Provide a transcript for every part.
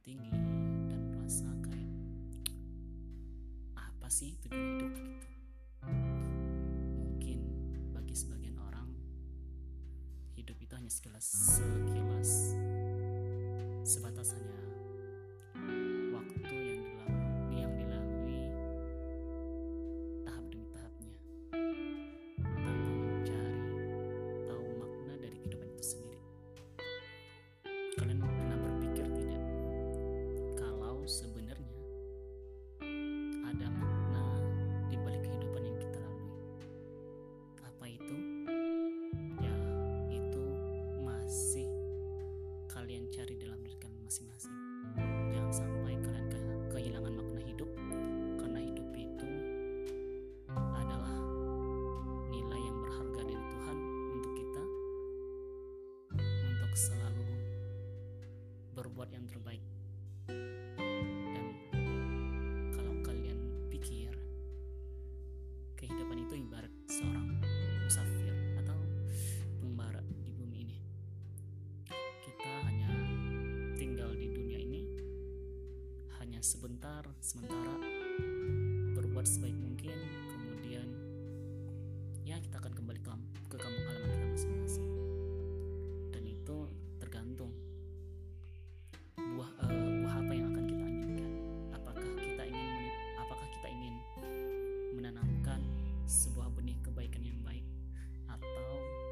tinggi dan merasa kayak apa sih tujuan hidup gitu? Mungkin bagi sebagian orang hidup itu hanya sekilas sekilas sebatas hanya berbuat yang terbaik. Dan kalau kalian pikir kehidupan itu ibarat seorang musafir atau pembara di bumi ini kita hanya tinggal di dunia ini hanya sebentar sementara berbuat sebaik mungkin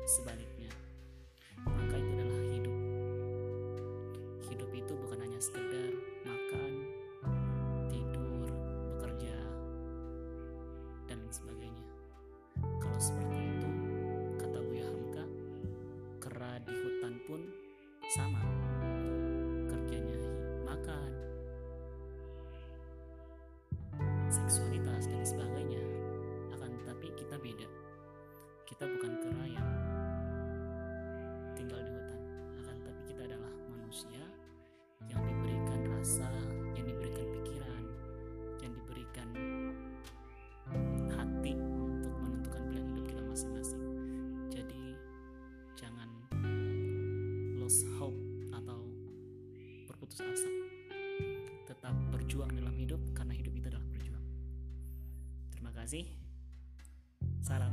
sebaliknya. Maka itu adalah hidup. Hidup itu bukan hanya sekedar makan tidur bekerja dan lain sebagainya. Kalau seperti itu kata Buya Hamka kera di hutan pun sama. Kerjanya makan. Seksualitas manusia yang diberikan rasa yang diberikan pikiran yang diberikan hati untuk menentukan pilihan hidup kita masing-masing. Jadi jangan lose hope atau berputus asa. Tetap berjuang dalam hidup karena hidup itu adalah berjuang. Terima kasih. Salam